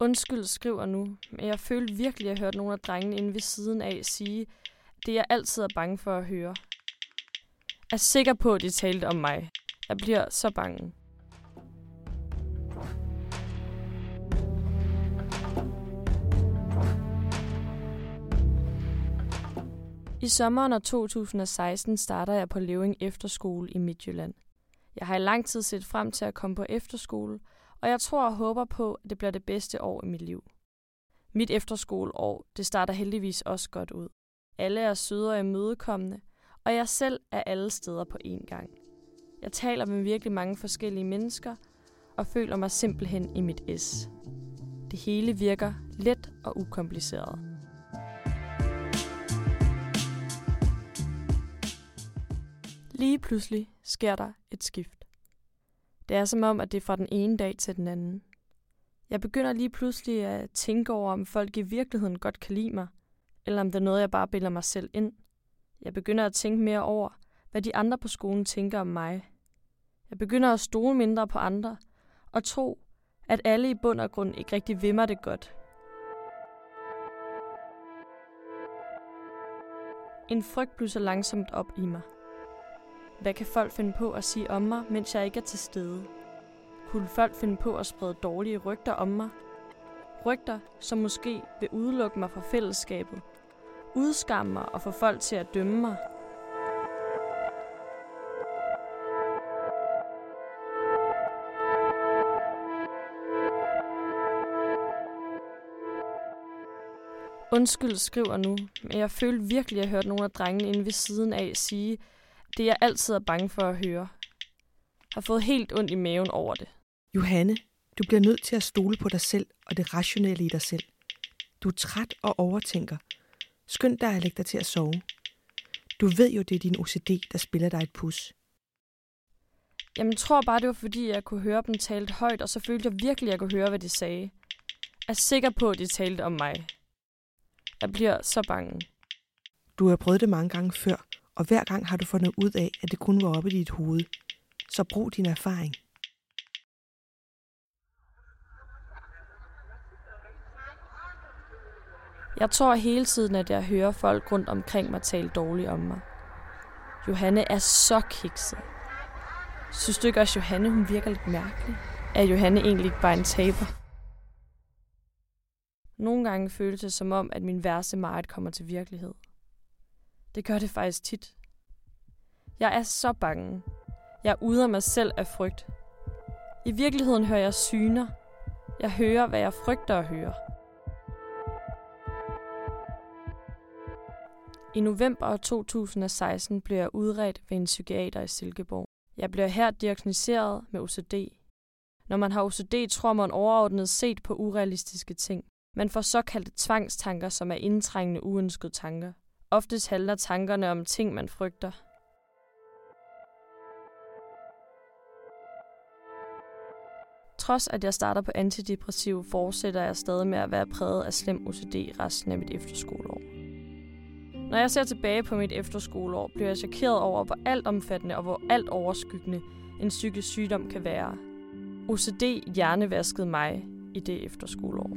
Undskyld, skriver nu, men jeg følte virkelig, at jeg hørte nogle af drengene inde ved siden af sige, det jeg altid er bange for at høre. Jeg er sikker på, at de talte om mig. Jeg bliver så bange. I sommeren af 2016 starter jeg på Leving Efterskole i Midtjylland. Jeg har i lang tid set frem til at komme på efterskole, og jeg tror og håber på, at det bliver det bedste år i mit liv. Mit efterskoleår, det starter heldigvis også godt ud. Alle er søde og imødekommende, og jeg selv er alle steder på én gang. Jeg taler med virkelig mange forskellige mennesker, og føler mig simpelthen i mit S. Det hele virker let og ukompliceret. Lige pludselig sker der et skift. Det er som om, at det er fra den ene dag til den anden. Jeg begynder lige pludselig at tænke over, om folk i virkeligheden godt kan lide mig, eller om det er noget, jeg bare bilder mig selv ind. Jeg begynder at tænke mere over, hvad de andre på skolen tænker om mig. Jeg begynder at stole mindre på andre, og tro, at alle i bund og grund ikke rigtig vil mig det godt. En frygt blusser langsomt op i mig. Hvad kan folk finde på at sige om mig, mens jeg ikke er til stede? Kunne folk finde på at sprede dårlige rygter om mig? Rygter, som måske vil udelukke mig fra fællesskabet, udskamme mig og få folk til at dømme mig. Undskyld, skriver nu, men jeg følte virkelig, at jeg hørte nogle af drengene inde ved siden af sige, det jeg altid er bange for at høre. Har fået helt ondt i maven over det. Johanne, du bliver nødt til at stole på dig selv og det rationelle i dig selv. Du er træt og overtænker. Skynd dig at lægge dig til at sove. Du ved jo, det er din OCD, der spiller dig et pus. Jamen, tror bare, det var fordi, jeg kunne høre dem tale højt, og så følte jeg virkelig, at jeg kunne høre, hvad de sagde. Jeg er sikker på, at de talte om mig. Jeg bliver så bange. Du har prøvet det mange gange før, og hver gang har du fundet ud af, at det kun var oppe i dit hoved. Så brug din erfaring. Jeg tror hele tiden, at jeg hører folk rundt omkring mig tale dårligt om mig. Johanne er så kikset. Synes du ikke også, Johanne hun virker lidt mærkelig? Er Johanne egentlig ikke bare en taber? Nogle gange føles det som om, at min værste mareridt kommer til virkelighed. Det gør det faktisk tit. Jeg er så bange. Jeg er mig selv af frygt. I virkeligheden hører jeg syner. Jeg hører, hvad jeg frygter at høre. I november 2016 blev jeg udredt ved en psykiater i Silkeborg. Jeg blev her diagnosticeret med OCD. Når man har OCD, tror man overordnet set på urealistiske ting. Man får såkaldte tvangstanker, som er indtrængende uønskede tanker. Oftest handler tankerne om ting, man frygter. Trods at jeg starter på antidepressiv, fortsætter jeg stadig med at være præget af slem OCD resten af mit efterskoleår. Når jeg ser tilbage på mit efterskoleår, bliver jeg chokeret over, hvor alt omfattende og hvor alt overskyggende en psykisk sygdom kan være. OCD hjernevaskede mig i det efterskoleår.